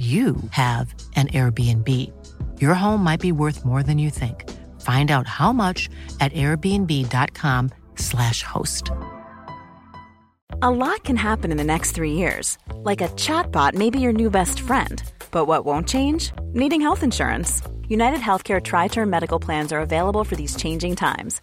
you have an Airbnb. Your home might be worth more than you think. Find out how much at airbnb.com/slash host. A lot can happen in the next three years. Like a chatbot may be your new best friend. But what won't change? Needing health insurance. United Healthcare Tri Term Medical Plans are available for these changing times.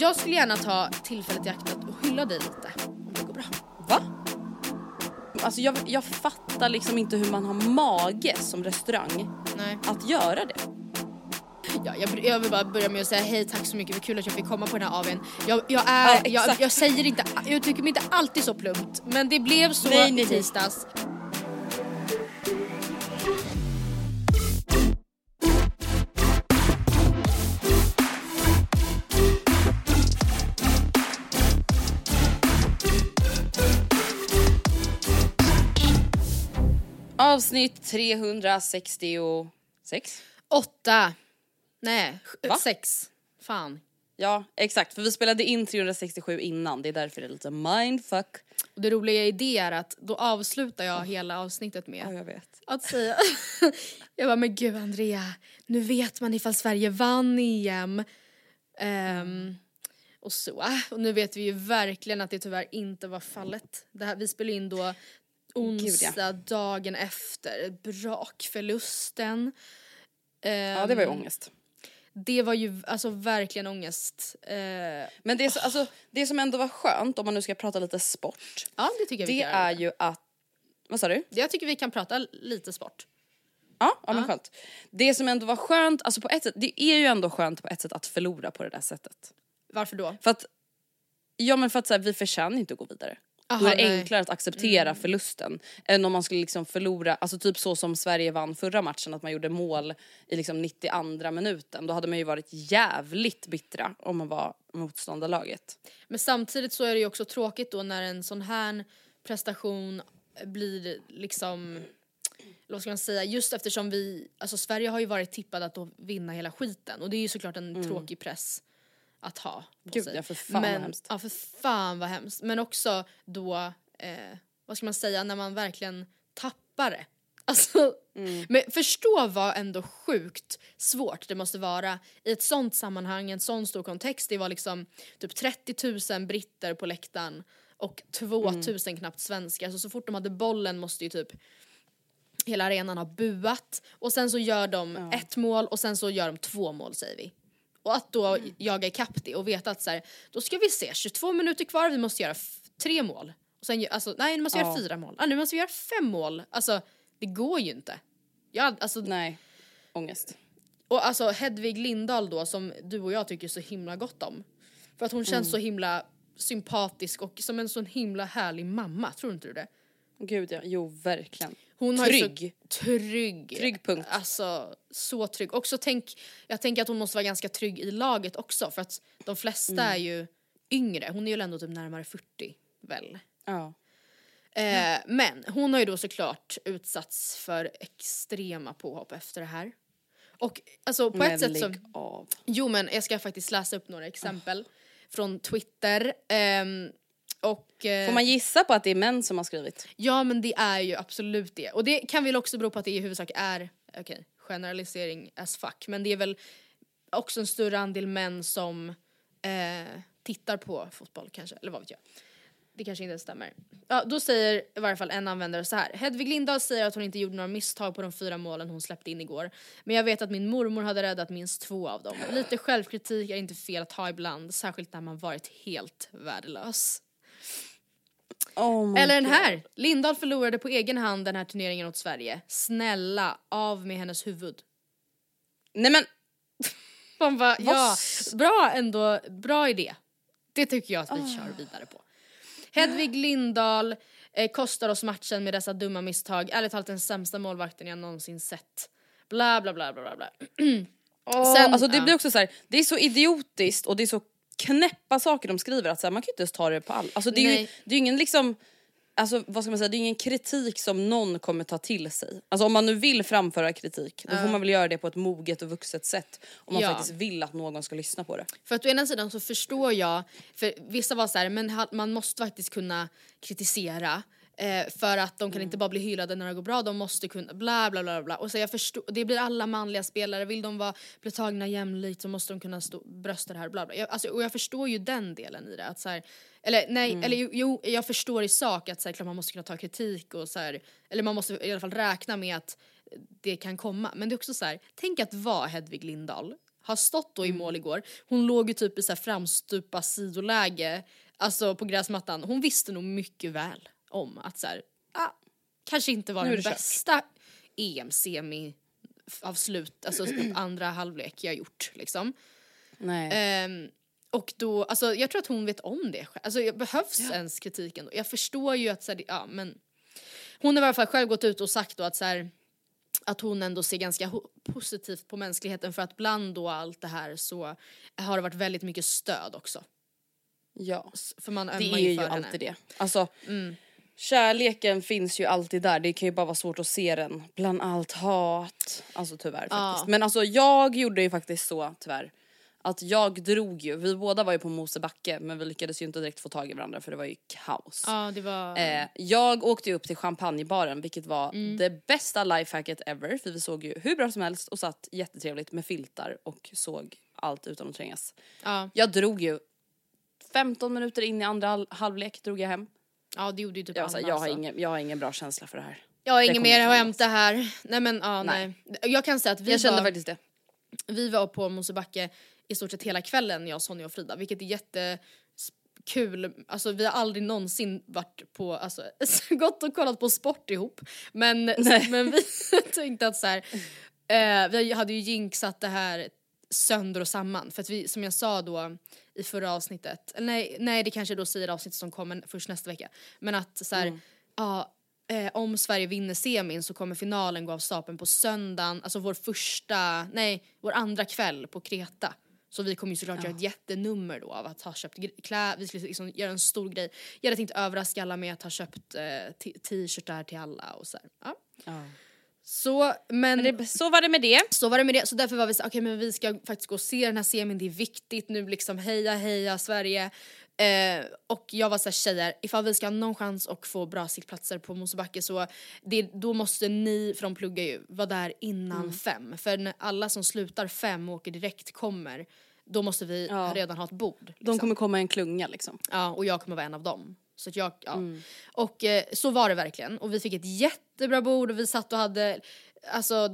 Jag skulle gärna ta tillfället i akt och hylla dig lite. Om det går bra. Va? Alltså jag, jag fattar liksom inte hur man har mage som restaurang Nej. att göra det. Ja, jag, jag vill bara börja med att säga hej, tack så mycket, vad kul att jag fick komma på den här AWn. Jag, jag, är, Ja, jag, jag säger inte, jag uttrycker mig inte alltid så plumpt, men det blev så Nej, nej, i nej. Avsnitt 366. Åtta, nej, Va? sex. Fan. Ja, exakt. För vi spelade in 367 innan. Det är därför det är lite mindfuck. Och det roliga i det är att då avslutar jag hela avsnittet med Ja, jag vet. att säga Jag bara, men gud Andrea, nu vet man ifall Sverige vann EM. Ehm, och så. Och nu vet vi ju verkligen att det tyvärr inte var fallet. Det här, vi spelade in då onsdag dagen efter brakförlusten. Ja, det var ju Ehm, ångest. Det var ju alltså verkligen ångest. Eh, Men det, är så, alltså, det som ändå var skönt, om man nu ska prata lite sport, ja, det tycker jag vi det kan göra. är ju att... Vad sa du? Jag tycker vi kan prata lite sport. Ja, ja men skönt. Det som ändå var skönt, alltså på ett sätt, det är ju ändå skönt på ett sätt att förlora på det där sättet. Varför då? För att, ja men för att så här, vi förtjänar inte att gå vidare. Då Aha, är det nej. enklare att acceptera förlusten än om man skulle liksom förlora, alltså typ så som Sverige vann förra matchen, att man gjorde mål i liksom 92 minuten. Då hade man ju varit jävligt bittra om man var motståndarlaget. Men samtidigt så är det ju också tråkigt då när en sån här prestation blir liksom, vad ska man säga, just eftersom vi, alltså Sverige har ju varit tippade att då vinna hela skiten och det är ju såklart en tråkig press att ha. på. Gud, sig. ja, för fan vad Men, hemskt. Ja för fan vad hemskt. Men också då, eh, vad ska man säga, när man verkligen tappar det. Alltså, Mm. men förstå vad ändå sjukt svårt det måste vara i ett sånt sammanhang, en sån stor kontext. Det var liksom typ 30 000 britter på läktaren och 2 000 Mm. knappt svenskar. Så, så fort de hade bollen måste ju typ hela arenan ha buat. Och sen så gör de ett mål och sen så gör de två mål säger vi. Och att då Mm. jaga ikapp det och veta att så här, då ska vi se, 22 minuter kvar, vi måste göra tre mål. Och sen, alltså, nej nu måste vi göra Ja. fyra mål, ah, nu måste vi göra fem mål. Alltså det går ju inte. Ja, alltså, Nej, ångest. och alltså Hedvig Lindahl då som du och jag tycker så himla gott om. För att hon känns Mm. så himla sympatisk och som en sån himla härlig mamma, tror inte du det? Gud ja, jo verkligen. Hon Har ju Trygg. så, trygg. Trygg punkt. Alltså så trygg. Också tänk, jag tänker att hon måste vara ganska trygg i laget också för att de flesta Mm. är ju yngre. Hon är ju ändå typ närmare 40 väl. Ja. Eh, men hon har ju då såklart utsatts för extrema påhopp efter det här. Och alltså på Men ett sätt så... av. Jo men jag ska faktiskt läsa upp några exempel. från Twitter. ehm, och, eh, Får man gissa på att det är män som har skrivit? Ja men det är ju absolut det. Och det kan väl också bero på att det i huvudsak är, okej, generalisering as fuck, men det är väl också en större andel män som eh, tittar på fotboll kanske, eller vad vet jag. Det kanske inte stämmer. Ja, då säger i varje fall en användare så här. Hedvig Lindahl säger att hon inte gjorde några misstag på de fyra målen hon släppte in igår. Men jag vet att min mormor hade räddat minst två av dem. Lite självkritik är inte fel att ha ibland, särskilt när man varit helt värdelös. Oh Eller den här. Lindahl förlorade på egen hand den här turneringen åt Sverige. Snälla, av med hennes huvud. Nej men Man bara, ja, bra ändå, bra idé. Det tycker jag att vi kör vidare på. Hedvig Lindahl eh, kostar oss matchen med dessa dumma misstag. Ärligt talat den sämsta målvakten jag någonsin sett. Bla bla bla bla bla. bla. Sen, alltså det ja. blir också så här, det är så idiotiskt och det är så knäppa saker de skriver att så här, man kan ju inte ens ta det på all. Alltså det är ju det är ingen liksom, alltså vad ska man säga, det är ingen kritik som någon kommer ta till sig. Alltså om man nu vill framföra kritik då får man väl göra det på ett moget och vuxet sätt. Om man Ja. faktiskt vill att någon ska lyssna på det. För att å ena sidan så förstår jag, för vissa var så här, men ha- man måste faktiskt kunna kritisera. Eh, för att de kan inte bara bli hyllade när det går bra, de måste kunna bla bla bla bla. Och så jag förstår, det blir alla manliga spelare, vill de vara, bli tagna jämlikt så måste de kunna stå, brösta det här bla bla. Jag, alltså, och jag förstår ju den delen i det. Att så här, eller nej, eller jo, jo, jag förstår i sak att så här, klart man måste kunna ta kritik och så här, eller man måste i alla fall räkna med att det kan komma. Men det är också så här, tänk att vara Hedvig Lindahl, har stått då i mål igår, hon låg ju typ i så här framstupa sidoläge, alltså på gräsmattan. Hon visste nog mycket väl om att så här, ah, kanske inte var den bästa EM-semi avslut, alltså andra halvlek jag gjort liksom. Nej. Ehm, och då, alltså jag tror att hon vet om det. Alltså jag- behövs ens kritiken då? Jag förstår ju att så här, ja men hon har i alla fall själv gått ut och sagt då att så här, att hon ändå ser ganska positivt på mänskligheten för att bland då allt det här så har det varit väldigt mycket stöd också. ja. För man Det är ju henne. Mm. alltid det. Alltså, Kärleken finns ju alltid där, det kan ju bara vara svårt att se den bland allt hat. Alltså tyvärr faktiskt. Men alltså jag gjorde ju faktiskt så tyvärr. Att jag drog ju, vi båda var ju på Mosebacke men vi lyckades ju inte direkt få tag i varandra för det var ju kaos. Ja det var... Eh, jag åkte ju upp till champagnebaren vilket var Mm. det bästa lifehacket ever för vi såg ju hur bra som helst och satt jättetrevligt med filtar och såg allt utan att trängas. ja, Jag drog ju 15 minuter in i andra hal- halvlek drog jag hem. Ja det gjorde ju typ Jag, alla, jag, har alltså. ingen, jag har ingen bra känsla för det här. Jag har inget mer att hämta här. Nej men ja, nej. Nej. Jag kan säga att vi Jag kände var, faktiskt det. vi var på Mosebacke i stort sett hela kvällen jag, Sonja och Frida vilket är jättekul. Alltså vi har aldrig någonsin varit på, alltså gått och kollat på sport ihop. Men, men vi tänkte att så här, eh, vi hade ju jinxat det här sönder och samman för att vi som jag sa då i förra avsnittet, nej, nej det kanske då säger avsnittet som kommer först nästa vecka, men att så här, ja eh, om Sverige vinner semin så kommer finalen gå av stapeln på söndagen, alltså vår första, nej vår andra kväll på Kreta. Så vi kommer ju såklart göra ett jättenummer då av att ha köpt gre- klä, vi skulle liksom göra en stor grej. Jag hade tänkt överraska alla med att ha köpt eh, t-shirtar till alla och så här. Ja. Så, men, Men det, så var det med det. så var det med det. Så därför var vi så okej men vi ska faktiskt gå och se den här semin, det är viktigt nu liksom heja heja Sverige. Eh, och jag var såhär tjejer, ifall vi ska ha någon chans att få bra sittplatser på Mosebacke så det, då måste ni, för de pluggar ju, vara där innan Mm. fem. För när alla som slutar fem och åker direkt kommer, då måste vi Ja. redan ha ett bord. De liksom. kommer komma i en klunga liksom. Ja, och jag kommer vara en av dem. Så jag, ja. Mm. Och eh, så var det verkligen. Och vi fick ett jättebra bord och vi satt och hade alltså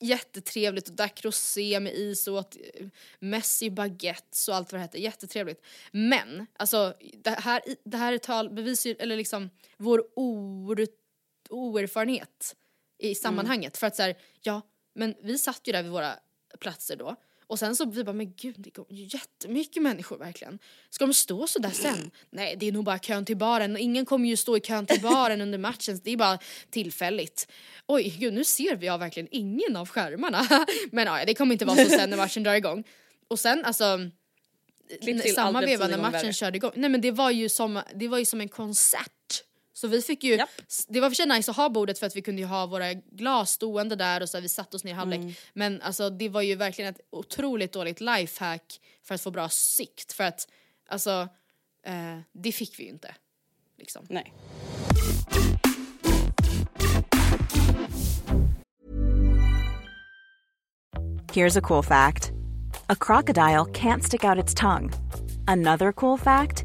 jättetrevligt och drack rosé med is och åt eh, Messi baguettes och allt vad det hette. Jättetrevligt. Men alltså det här, det här är tal, bevisar eller liksom vår or, oerfarenhet i sammanhanget. För att så här, ja men vi satt ju där vid våra platser då. Och sen så vi bara, men gud det går ju jättemycket människor verkligen. Ska de stå så där sen? Nej det är nog bara kön till baren. Ingen kommer ju stå i kön till baren under matchen. Det är bara tillfälligt. Oj gud nu ser vi ja verkligen ingen av skärmarna. men ja det kommer inte vara så sen när matchen drar igång. Och sen alltså samma veva när matchen värre. körde igång. Nej men det var ju som, det var ju som en konsert. Så vi fick ju, Japp. det var för sig nice att ha bordet för att vi kunde ju ha våra glas stående där och så här, vi satte oss ner i halvlek. Mm. Men alltså det var ju verkligen ett otroligt dåligt lifehack för att få bra sikt. För att Alltså, eh, det fick vi ju inte. Liksom. Nej. Here's a cool fact a crocodile can't stick out its tongue. Another cool fact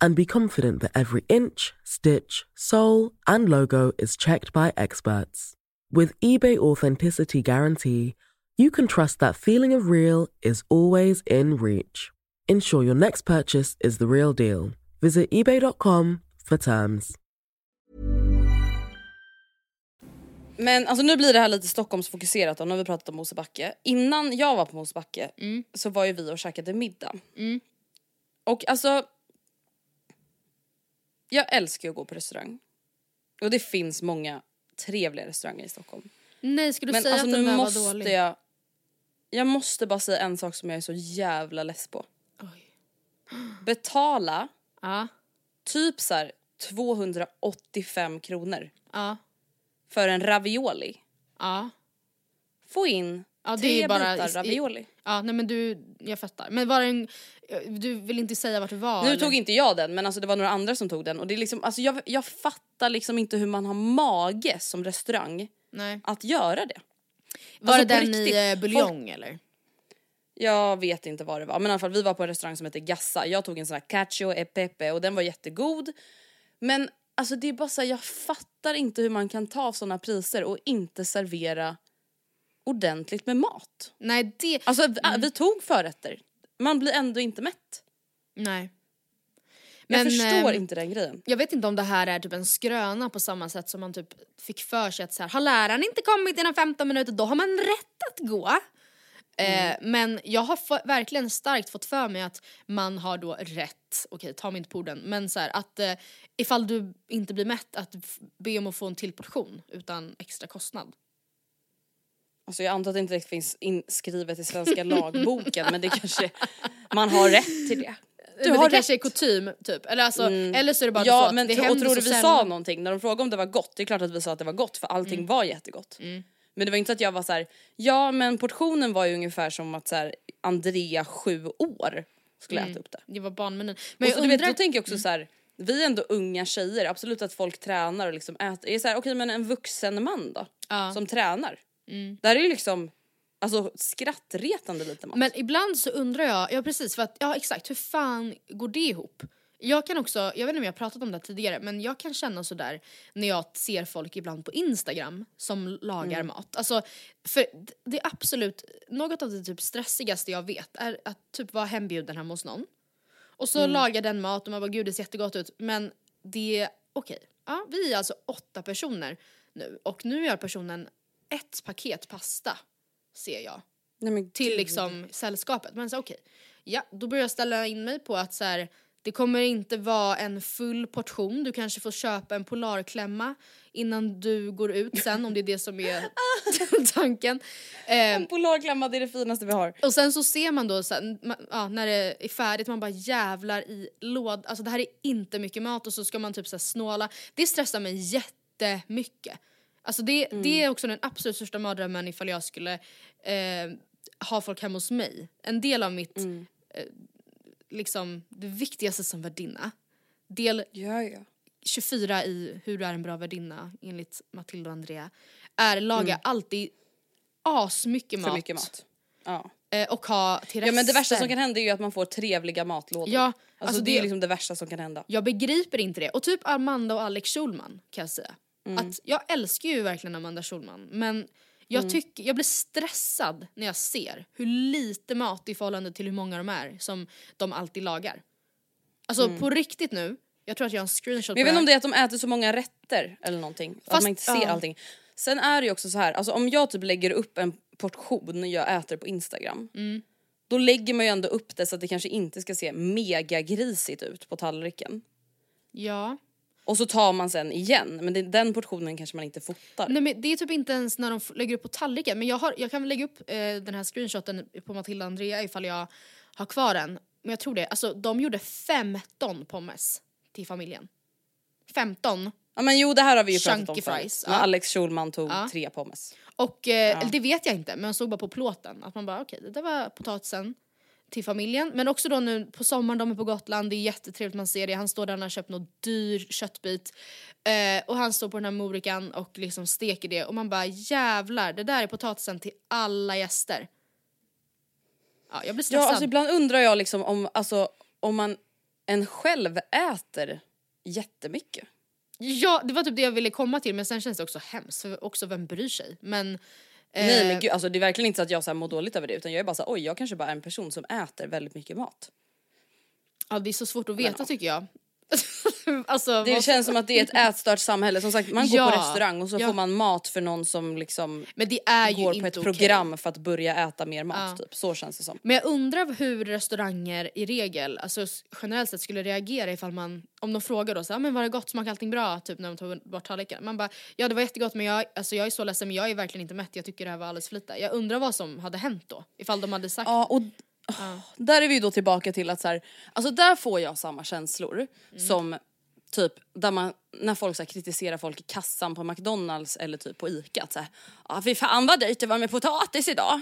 and be confident that every inch, stitch, sole, and logo is checked by experts. With eBay Authenticity Guarantee, you can trust that feeling of real is always in reach. Ensure your next purchase is the real deal. Visit eBay.com for terms. Men alltså nu blir det här lite Stockholmsfokuserat då, nu har vi pratat om Mosebacke. Innan jag var på Mosebacke så var ju vi och käkade middag. Och alltså, jag älskar att gå på restaurang. Och det finns många trevliga restauranger i Stockholm. Nej, ska du Men säga alltså att den nu där var måste dålig? jag, jag måste bara säga en sak som jag är så jävla less på. Oj. Betala Ja, typ så här 285 kronor ja, för en ravioli. ja. Få in Ja, det tre är bara bitar i- ravioli. Ja, nej men du, jag fattar. Men var en, du vill inte säga vart det var? Nu eller? tog inte jag den men alltså det var några andra som tog den och det är liksom, alltså jag, jag fattar liksom inte hur man har mage som restaurang Nej. att göra det. Var Alltså, det den riktigt, i eh, buljong eller? Jag vet inte vad det var men i alla fall vi var på en restaurang som heter Gassa. Jag tog en sån här cacio e pepe och den var jättegod. Men alltså det är bara så här, jag fattar inte hur man kan ta såna priser och inte servera ordentligt med mat. Nej, det... Alltså vi, vi tog förrätter. Man blir ändå inte mätt. Nej. Jag Men, förstår ehm, inte den grejen. Jag vet inte om det här är typ en skröna på samma sätt som man typ fick för sig att så här, har läraren inte kommit inom 15 minuter då har man rätt att gå. Eh, men jag har verkligen starkt fått för mig att man har då rätt, okej ta mig inte på orden, men så här, att eh, ifall du inte blir mätt att be om att få en till portion utan extra kostnad. Alltså jag antar att det inte finns inskrivet i svenska lagboken men det kanske, man har rätt till det. Du men har det kanske är rätt. Mm. kutym typ, eller, alltså, eller så är det bara så Ja att men det tro, och händer tror så du vi sa sällan. någonting när de frågade om det var gott? Det är klart att vi sa att det var gott för allting Mm. var jättegott. Men det var inte så att jag var så här: ja men portionen var ju ungefär som att så här, Andrea sju år skulle äta upp det. Det var barnmenyn. Men och så, jag du vet, undrar, då tänker jag också så här. vi är ändå unga tjejer, absolut att folk tränar och liksom äter. Är det så här, okej men en vuxen man då? Ja. Som tränar. Där är ju liksom, alltså skrattretande lite mat. Men ibland så undrar jag, ja precis för att, ja exakt hur fan går det ihop? Jag kan också, jag vet inte om jag har pratat om det tidigare men jag kan känna sådär när jag ser folk ibland på Instagram som lagar mat. Alltså för det är absolut, något av det typ stressigaste jag vet är att typ vara hembjuden hemma hos någon. Och så lagar den mat och man bara gud det ser jättegott ut men det är okej. Ja, vi är alltså åtta personer nu och nu gör personen ett paket pasta ser jag Nej, till liksom sällskapet. Men så okej, ja då börjar jag ställa in mig på att så här, Det kommer inte vara en full portion, du kanske får köpa en polarklämma innan du går ut sen om det är det som är tanken. Eh, En polarklämma det är det finaste vi har. och sen så ser man då ma- ja, när det är färdigt, man bara jävlar i låd. Alltså det här är inte mycket mat och så ska man typ så snåla. Det stressar mig jättemycket. Alltså det, det är också den absolut största mardrömmen ifall jag skulle eh, ha folk hemma hos mig. En del av mitt, eh, liksom det viktigaste som värdinna. Del Ja, ja. 24 i Hur du är en bra värdinna enligt Matilda och Andrea är laga alltid asmycket mat. För mycket mat. Ja. Eh, och ha till ja men det värsta som kan hända är ju att man får trevliga matlådor. Ja, alltså, alltså det, är det- liksom det värsta som kan hända. Jag begriper inte det. Och typ Amanda och Alex Schulman kan jag säga. Att jag älskar ju verkligen Amanda Schulman men jag, tycker, jag blir stressad när jag ser hur lite mat i förhållande till hur många de är som de alltid lagar. Alltså på riktigt nu, jag tror att jag har en screenshot Men jag vet inte om det är att de äter så många rätter eller någonting. att Fast- man inte ser ja. allting. Sen är det ju också så här, alltså om jag typ lägger upp en portion jag äter på Instagram. Mm. Då lägger man ju ändå upp det så att det kanske inte ska se mega grisigt ut på tallriken. Ja. Och så tar man sen igen, men det, den portionen kanske man inte fotar. Nej men det är typ inte ens när de lägger upp på tallriken men jag, har, jag kan väl lägga upp eh, den här screenshoten på Matilda och Andrea ifall jag har kvar den. Men jag tror det, alltså de gjorde 15 pommes till familjen. 15 Ja men jo det här har vi ju pratat om fries, ja. Alex Schulman tog Ja. tre pommes. Och eh, eller det vet jag inte men jag såg bara på plåten att man bara okej det där var potatisen till familjen. Men också då nu på sommaren, de är på Gotland, det är jättetrevligt man ser det. Han står där och har köpt någon dyr köttbit. Eh, och han står på den här morikan och liksom steker det och man bara jävlar det där är potatisen till alla gäster. Ja jag blir stressad. Ja alltså ibland undrar jag liksom om, alltså, om man en själv äter jättemycket. Ja, det var typ det jag ville komma till men sen känns det också hemskt för också vem bryr sig? Men... eh, Nej men gud, alltså det är verkligen inte så att jag så här mår dåligt över det utan jag är bara så här, oj jag kanske bara är en person som äter väldigt mycket mat. Ja det är så svårt att veta tycker jag. alltså, Det känns som att det är ett ätstört samhälle, som sagt man går Ja, på restaurang och så ja. får man mat för någon som liksom går på ett program för att börja äta mer mat Ja. typ. Så känns det som. Men jag undrar hur restauranger i regel, alltså generellt sett skulle reagera ifall man, om de frågar då så här, men var det gott, smakade allting bra? Typ när de tog bort tallriken. Man bara, ja det var jättegott men jag, alltså, jag är så ledsen men jag är verkligen inte mätt, jag tycker det här var alldeles för lite. Jag undrar vad som hade hänt då, ifall de hade sagt Ja och åh, där är vi då tillbaka till att så här, alltså där får jag samma känslor som typ där man, när folk så här, kritiserar folk i kassan på McDonalds eller typ på Ica att så här, ah, fy fan vad dyrt det var med potatis idag.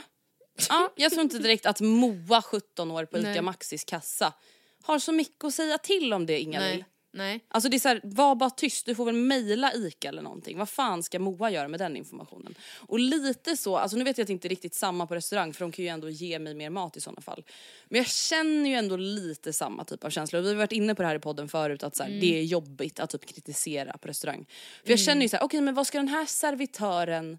ja, jag tror inte direkt att Moa 17 år på Ica Nej. Maxis kassa har så mycket att säga till om det Inga nej, nej. Alltså det är såhär, var bara tyst, du får väl mejla ICA eller någonting. Vad fan ska Moa göra med den informationen? Och lite så, alltså nu vet jag att det inte är riktigt samma på restaurang för de kan ju ändå ge mig mer mat i sådana fall. Men jag känner ju ändå lite samma typ av känslor. Vi har varit inne på det här i podden förut att så här, det är jobbigt att typ kritisera på restaurang. För jag känner ju såhär, okej men vad ska den här servitören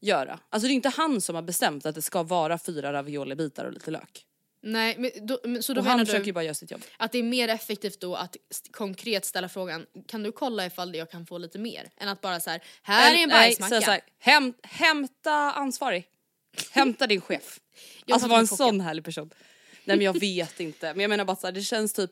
göra? Alltså det är inte han som har bestämt att det ska vara fyra raviolibitar och lite lök. Nej, men då, men, så då Och han menar försöker du ju bara göra sitt jobb. att det är mer effektivt då att konkret ställa frågan, kan du kolla ifall jag kan få lite mer? Än att bara så här, här är en Nej, bajsmacka. så här, häm, hämta ansvarig. Hämta din chef. Jag alltså var en sån härlig person. Nej men jag vet inte. Men jag menar bara så här, det känns typ...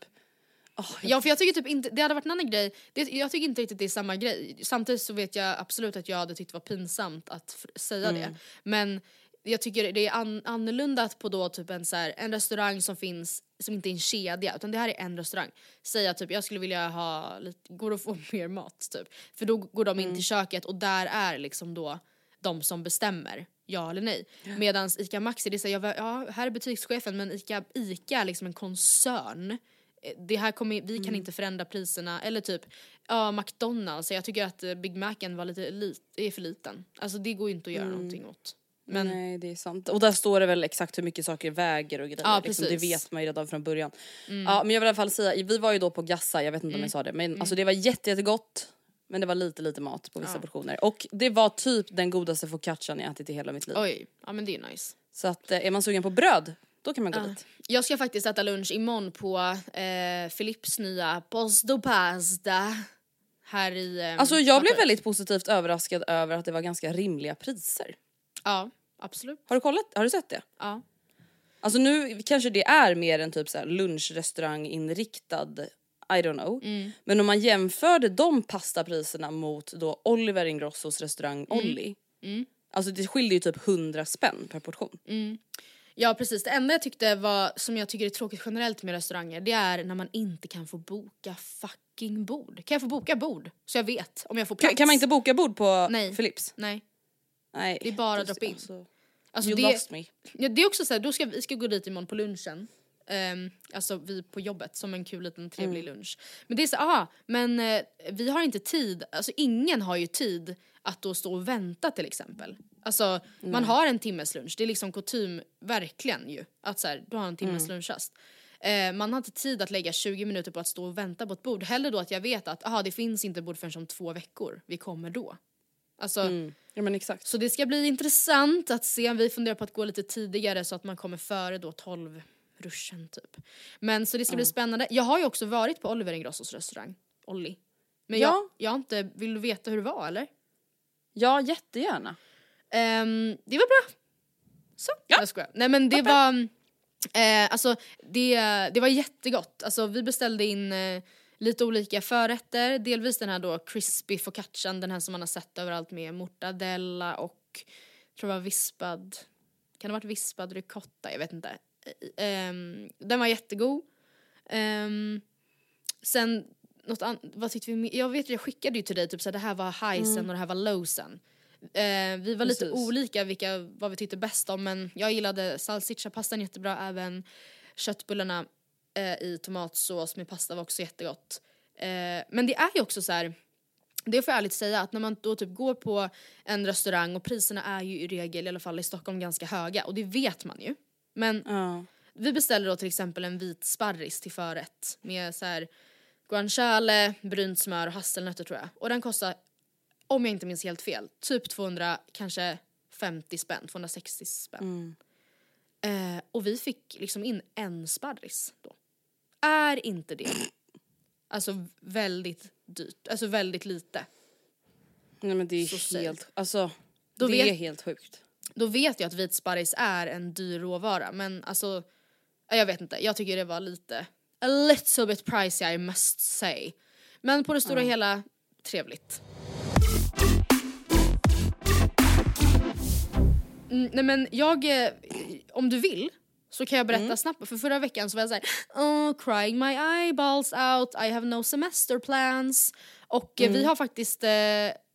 åh, jag- Ja för jag tycker typ inte, det hade varit en annan grej, det, jag tycker inte riktigt det är samma grej. Samtidigt så vet jag absolut att jag hade tyckt det var pinsamt att säga Mm. det. Men jag tycker det är an, annorlunda att på då typ en, så här, en restaurang som finns, som inte är en kedja utan det här är en restaurang. Säga typ jag skulle vilja ha lite, går det att få mer mat typ? För då går de in Mm. till köket och där är liksom då de som bestämmer ja eller nej. Medan ICA Maxi det är så här, ja här är butikschefen men ICA, ICA är liksom en koncern Eh, det här kommer, vi Mm. kan inte förändra priserna. Eller typ, ja McDonalds, jag tycker att eh, Big Macen var lite lit, är för liten. Alltså det går ju inte att göra någonting åt. Men Nej det är sant. Och där står det väl exakt hur mycket saker väger och grejer. Ja, liksom, det vet man ju redan från början. Ja men jag vill i alla fall säga, vi var ju då på Gassa, jag vet inte om jag sa det. Men alltså det var jätte, jättegott. Men det var lite lite mat på vissa portioner. Och det var typ den godaste focaccian jag ätit i hela mitt liv. oj, ja men det är nice. Så att eh, är man sugen på bröd, då kan man gå dit. Jag ska faktiskt äta lunch imorgon på eh, Philips nya Posto Pasta. Här i... Eh, Alltså jag blev väldigt positivt överraskad över att det var ganska rimliga priser. Ja, absolut. Har du kollat? Har du sett det? Ja. Alltså nu kanske det är mer en typ så här lunchrestauranginriktad I don't know. Mm. Men om man jämförde de pastapriserna mot då Oliver Ingrossos restaurang Mm. Olli. Alltså det skiljer ju typ 100 spänn per portion. Ja precis, det enda jag tyckte var, som jag tycker är tråkigt generellt med restauranger, det är när man inte kan få boka fucking bord. Kan jag få boka bord? Så jag vet om jag får plats. Kan, kan man inte boka bord på Nej. Philips? Nej. Nej. Det är bara drop in. Alltså, Alltså you det, lost me. ja, det är också så här, då ska vi ska gå dit imorgon på lunchen. Ehm, alltså vi på jobbet som en kul liten trevlig Mm. lunch. Men det är så, aha, men eh, vi har inte tid, alltså ingen har ju tid att då stå och vänta till exempel. Alltså man har en timmes lunch, det är liksom kutym verkligen ju. Att så här, du har en timmes Mm. lunchrast. Eh, man har inte tid att lägga 20 minuter på att stå och vänta på ett bord. Hellre då att jag vet att aha, det finns inte bord förrän om två veckor, vi kommer då. Alltså, Mm. Ja men exakt. så det ska bli intressant att se om vi funderar på att gå lite tidigare så att man kommer före då 12 ruschen typ. Men så det ska bli spännande. Jag har ju också varit på Oliver Ingrossos restaurang, Olli. Men Ja. jag, jag har inte, vill du veta hur det var eller? Ja jättegärna. Ehm, det var bra. Så, ja. jag skojar. Nej men det var, eh, alltså det, det var jättegott. Alltså vi beställde in eh, lite olika förrätter, delvis den här då crispy focaccian, den här som man har sett överallt med mortadella och tror det var vispad, kan det ha varit vispad ricotta, jag vet inte. Ehm, den var jättegod. Ehm, sen något annat, vad tyckte vi mer? Jag vet jag skickade ju till dig typ så här, det här var highsen och det här var lowsen. Eh, vi var lite Mm. Precis. olika vilka, vad vi tyckte bäst om men jag gillade salsiccia-pastan jättebra, även köttbullarna eh, i tomatsås med pasta var också jättegott. Eh, men det är ju också så här. Det får jag ärligt säga att när man då typ går på en restaurang och priserna är ju i regel, i alla fall i Stockholm, ganska höga och det vet man ju. Men Ja. vi beställde då till exempel en vit sparris till förrätt med så här guanciale, brynt smör och hasselnötter tror jag. Och den kostar, om jag inte minns helt fel, typ 200, kanske 50 spänn, 260 spänn. Eh, och vi fick liksom in en sparris då. Är inte det alltså väldigt dyrt, alltså väldigt lite. Nej men det är Så säg. helt, alltså Då det vet- är helt sjukt. Då vet jag att vit sparris är en dyr råvara men alltså jag vet inte, jag tycker det var lite a little bit pricey I must say. Men på det stora hela trevligt. Mm, nej men jag, eh, om du vill så kan jag berätta snabbt, för förra veckan så var jag såhär oh, crying my eyeballs out, I have no semester plans. Och eh, vi har faktiskt, eh,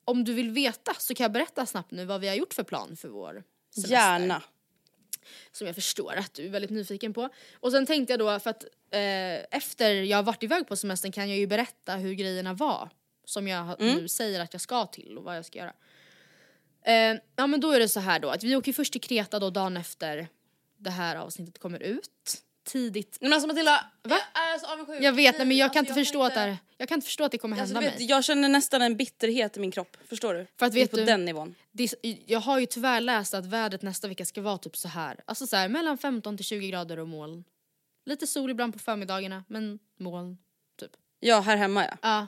om du vill veta så kan jag berätta snabbt nu vad vi har gjort för plan för vår semester Gärna. som jag förstår att du är väldigt nyfiken på. Och sen tänkte jag då för att eh, efter jag har varit iväg på semestern kan jag ju berätta hur grejerna var som jag ha- nu säger att jag ska till och vad jag ska göra. Eh, ja men då är det så här då att vi åker först till Kreta då dagen efter det här avsnittet kommer ut. Tidigt. Men alltså Matilda, Va? jag är så avundsjuk. Jag vet nej, men jag kan Alltså, inte förstå att det här, jag kan inte förstå att det kommer Alltså, hända vet, mig. jag känner nästan en bitterhet i min kropp, förstår du? För att vet på du- den nivån. Det, jag har ju tyvärr läst att vädret nästa vecka ska vara typ så här. Alltså så här, mellan 15 till 20 grader och moln. Lite sol ibland på förmiddagarna men moln. Typ. Ja, här hemma ja. Ja.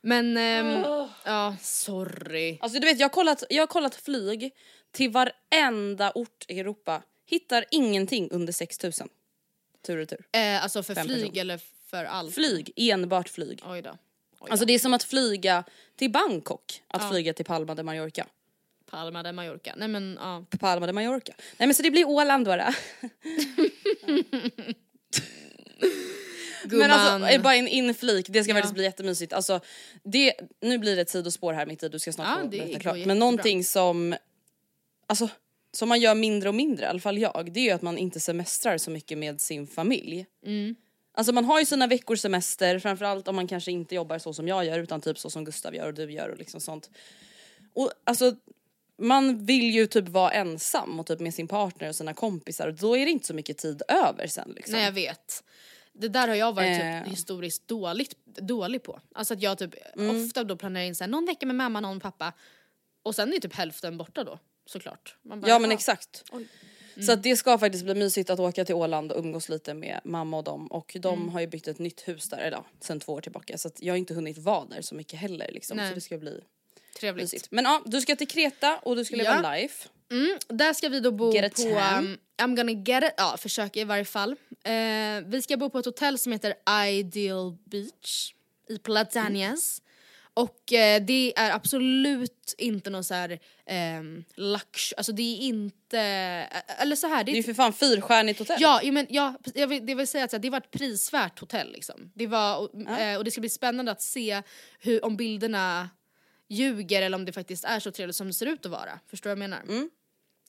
Men, ehm, ja sorry. Alltså du vet jag har kollat, jag har kollat flyg till varenda ort i Europa. Hittar ingenting under 6000. Tur och tur. Eh, alltså för Fem flyg personer. eller för allt? Flyg, enbart flyg. Oj då. Oj då. Alltså det är som att flyga till Bangkok, att flyga till Palma de Mallorca. Palma de Mallorca. Nej men ja. Palma de Mallorca. Nej men så det blir Åland bara. Men alltså Gumman. eh, bara en inflik, det ska Ja. faktiskt bli jättemysigt. Alltså, det, nu blir det ett sidospår här mitt i, du ska snart Ja, få det berätta klart. Men någonting som, alltså, som man gör mindre och mindre, i alla fall jag, det är ju att man inte semestrar så mycket med sin familj. Mm. Alltså man har ju sina veckors semester, framförallt om man kanske inte jobbar så som jag gör utan typ så som Gustav gör och du gör och liksom sånt. Och alltså man vill ju typ vara ensam och typ med sin partner och sina kompisar och då är det inte så mycket tid över sen liksom. Nej jag vet. Det där har jag varit Eh. typ historiskt dåligt, dålig på. Alltså att jag typ Mm. ofta då planerar in så här, någon vecka med mamma, någon pappa. Och sen är typ hälften borta då såklart. Bara, Ja men "Ah." exakt. Oj. Så att det ska faktiskt bli mysigt att åka till Åland och umgås lite med mamma och dem och de Mm. har ju byggt ett nytt hus där, ja, sen två år tillbaka så att jag har inte hunnit vara där så mycket heller liksom Nej. så det ska bli Trevligt. mysigt. Men ja, du ska till Kreta och du ska leva Ja. life. Mm, där ska vi då bo Get på um, I'm gonna get it, ja försöka i varje fall. Eh, vi ska bo på ett hotell som heter Ideal Beach i Platanias. Och eh, det är absolut inte någon så här ehm, lux, alltså det är inte, eh, eller så här, det Det är ju för fan fyrstjärnigt hotell. Ja, men ja, jag vill, det vill säga att det var ett prisvärt hotell liksom. Det var, och, Ja. eh, och det ska bli spännande att se hur, om bilderna ljuger eller om det faktiskt är så trevligt som det ser ut att vara. Förstår du vad jag menar? Mm.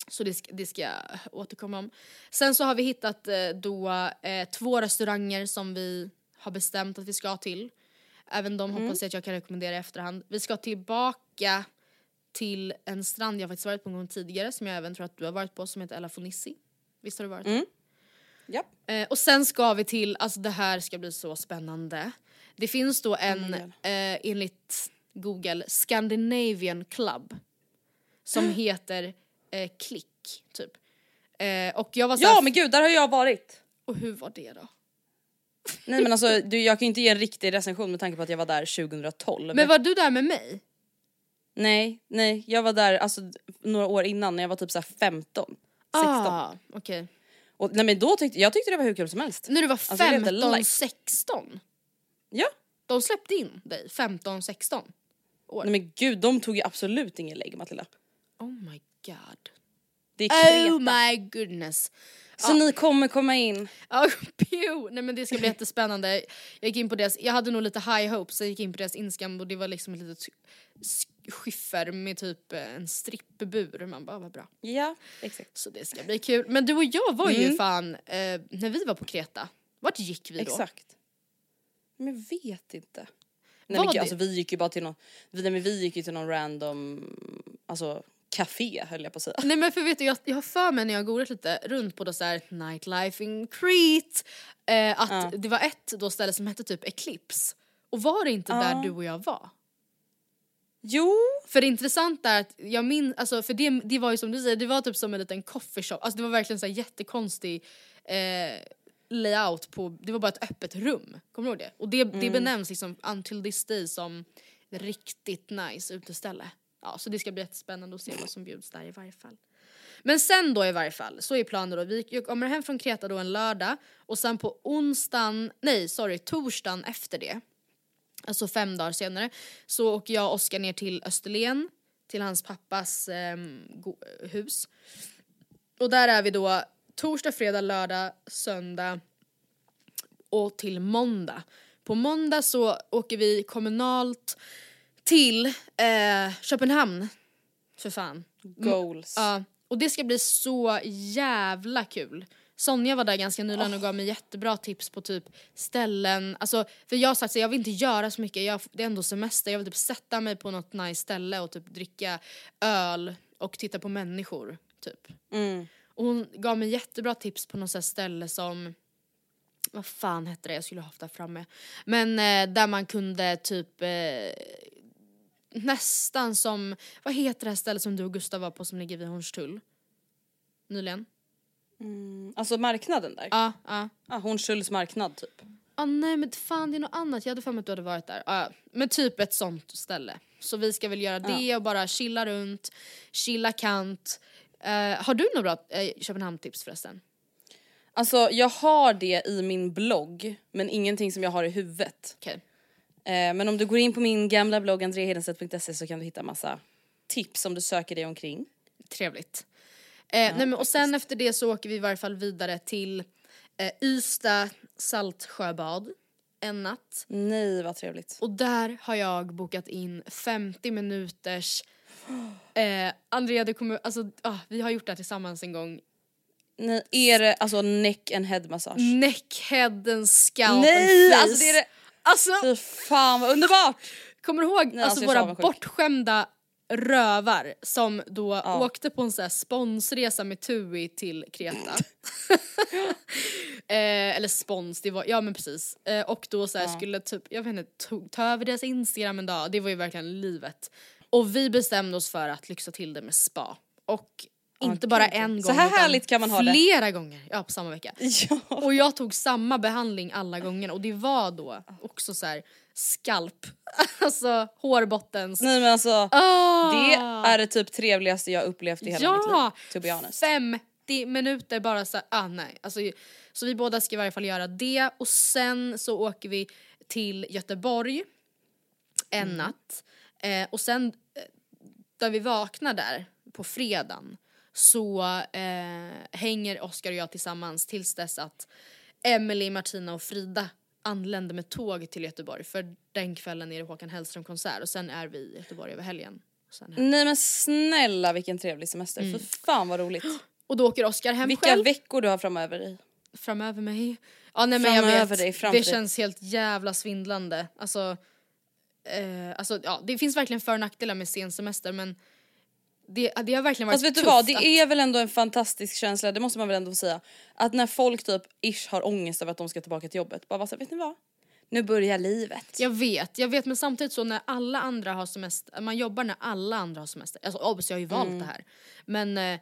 Så det ska, det ska jag återkomma om. Sen så har vi hittat eh, då eh, två restauranger som vi har bestämt att vi ska till. Även de hoppas jag att jag kan rekommendera i efterhand. Vi ska tillbaka till en strand jag faktiskt varit på en gång tidigare som jag även tror att du har varit på som heter Ella Fonissi. Visst har du varit Mm. Japp. Eh, och sen ska vi till, alltså det här ska bli så spännande. Det finns då en, eh, enligt Google, Scandinavian Club. Som heter eh, Klick, typ. Eh, och jag var såhär, Ja men gud, där har jag varit. och hur var det då? Nej men alltså du, jag kan ju inte ge en riktig recension med tanke på att jag var där 2012. Men var du där med mig? Nej, nej jag var där alltså några år innan när jag var typ så här 15, 16. Ah, okej. Och, nej men då tyckte jag tyckte det var hur kul som helst. När du var Alltså, jag levde 15, life. 16? Ja. De släppte in dig 15, 16 år? Nej men gud, de tog ju absolut ingen lägg Matilda. Oh my god. Det är Kreta. Oh my goodness. Så ni kommer komma in. Ja, pew! Nej men det ska bli jättespännande. Jag gick in på deras, jag hade nog lite high hopes, jag gick in på deras Instagram och det var liksom ett litet sk- skiffer med typ eh, en strippbur. Man bara, vad bra. Ja, exakt. Så det ska bli kul. Men du och jag var ju Mm. fan, eh, när vi var på Kreta, vart gick vi då? Exakt. Men jag vet inte. Nej men alltså vi gick ju bara till någon, vi, nej, men vi gick ju till någon random, alltså café höll jag på att säga. Nej men för vet du, jag, jag har för mig när jag googlat lite runt på då så här nightlife in Crete, eh, att Ja. det var ett då ställe som hette typ Eclipse. Och var det inte Ja. där du och jag var? Jo! För det intressanta är att jag minns, alltså för det, det var ju som du säger, det var typ som en liten coffee shop, alltså det var verkligen så här jättekonstig eh, layout på, det var bara ett öppet rum, kommer du ihåg det? Och det, det benämns liksom until this day som riktigt nice uteställe. Ja så det ska bli jättespännande att se vad som bjuds där i varje fall. Men sen då i varje fall, så är planen då, vi kommer hem från Kreta då en lördag och sen på onsdagen, nej sorry torsdagen efter det alltså fem dagar senare, så åker jag och Oskar ner till Österlen, till hans pappas eh, hus. Och där är vi då torsdag, fredag, lördag, söndag och till måndag. På måndag så åker vi kommunalt till eh, Köpenhamn. För fan. Goals. Ja, och det ska bli så jävla kul. Sonja var där ganska nyligen och gav mig jättebra tips på typ ställen, alltså för jag har sagt så jag vill inte göra så mycket, jag, det är ändå semester, jag vill typ sätta mig på något nice ställe och typ dricka öl och titta på människor typ. Mm. Och hon gav mig jättebra tips på något ställe som vad fan hette det? Jag skulle ha haft det framme. Men eh, där man kunde typ eh, nästan som, vad heter det här stället som du och Gustav var på som ligger vid Hornstull? Nyligen? Mm. Alltså marknaden där. Ja, ja. Ah, Hornstulls marknad typ. Ah, nej men fan det är något annat, jag hade för mig att du hade varit där. Ah, men typ ett sånt ställe. Så vi ska väl göra det och bara chilla runt, chilla kant. Eh, har du några bra eh, Köpenhamn-tips förresten? Alltså jag har det i min blogg men ingenting som jag har i huvudet. Okej. Eh, men om du går in på min gamla blogg andreahedenstedt.se så kan du hitta massa tips om du söker dig omkring. Trevligt. Eh, nej, men, och sen efter det så åker vi i varje fall vidare till eh, Ystad Saltsjöbad en natt. Nej vad trevligt. Och där har jag bokat in 50 minuters Eh, Andrea, det kommer, alltså, ah, vi har gjort det här tillsammans en gång. Nej, är det alltså neck and head massage? Neckhead and scalp Nej! and face. Alltså det är det, Alltså, fy fan vad underbart! kommer du ihåg Nej, alltså, alltså, våra bortskämda rövar som då Ja. åkte på en sån här sponsresa med TUI till Kreta. eh, eller spons, det var, ja men precis. Eh, och då så här skulle typ, jag vet inte, to, ta över deras Instagram en dag, det var ju verkligen livet. Och vi bestämde oss för att lyxa till det med spa. Och Inte bara gud, ja. en gång Så här härligt kan man ha det. flera gånger ja, på samma vecka. Ja. Och jag tog samma behandling alla gånger och det var då också så här skalp, alltså hårbottens. Nej men alltså Ah! det är det typ trevligaste jag upplevt i hela mitt liv. To be honest. 50 minuter bara så här, ah nej. Alltså, så vi båda ska i varje fall göra det och sen så åker vi till Göteborg en Mm. natt. Eh, och sen eh, där vi vaknar där på fredagen så eh, hänger Oskar och jag tillsammans tills dess att Emily, Martina och Frida anländer med tåg till Göteborg för den kvällen är det Håkan Hellström konsert och sen är vi i Göteborg över helgen. Nej men snälla vilken trevlig semester, Mm. för fan vad roligt. och då åker Oskar hem Vilka själv. veckor du har framöver i. framöver mig. Ja nej men jag Framöver vet, dig, det känns helt jävla svindlande. Alltså, eh, alltså ja, det finns verkligen för och nackdelar med sen semester men det, det har verkligen varit Fast vet du vad, det att- är väl ändå en fantastisk känsla, det måste man väl ändå få säga. Att när folk typ ish har ångest över att de ska tillbaka till jobbet, bara vara vet ni vad? Nu börjar livet. Jag vet, jag vet men samtidigt så när alla andra har semester, man jobbar när alla andra har semester. Alltså obviously jag har ju valt Mm. det här. Men eh,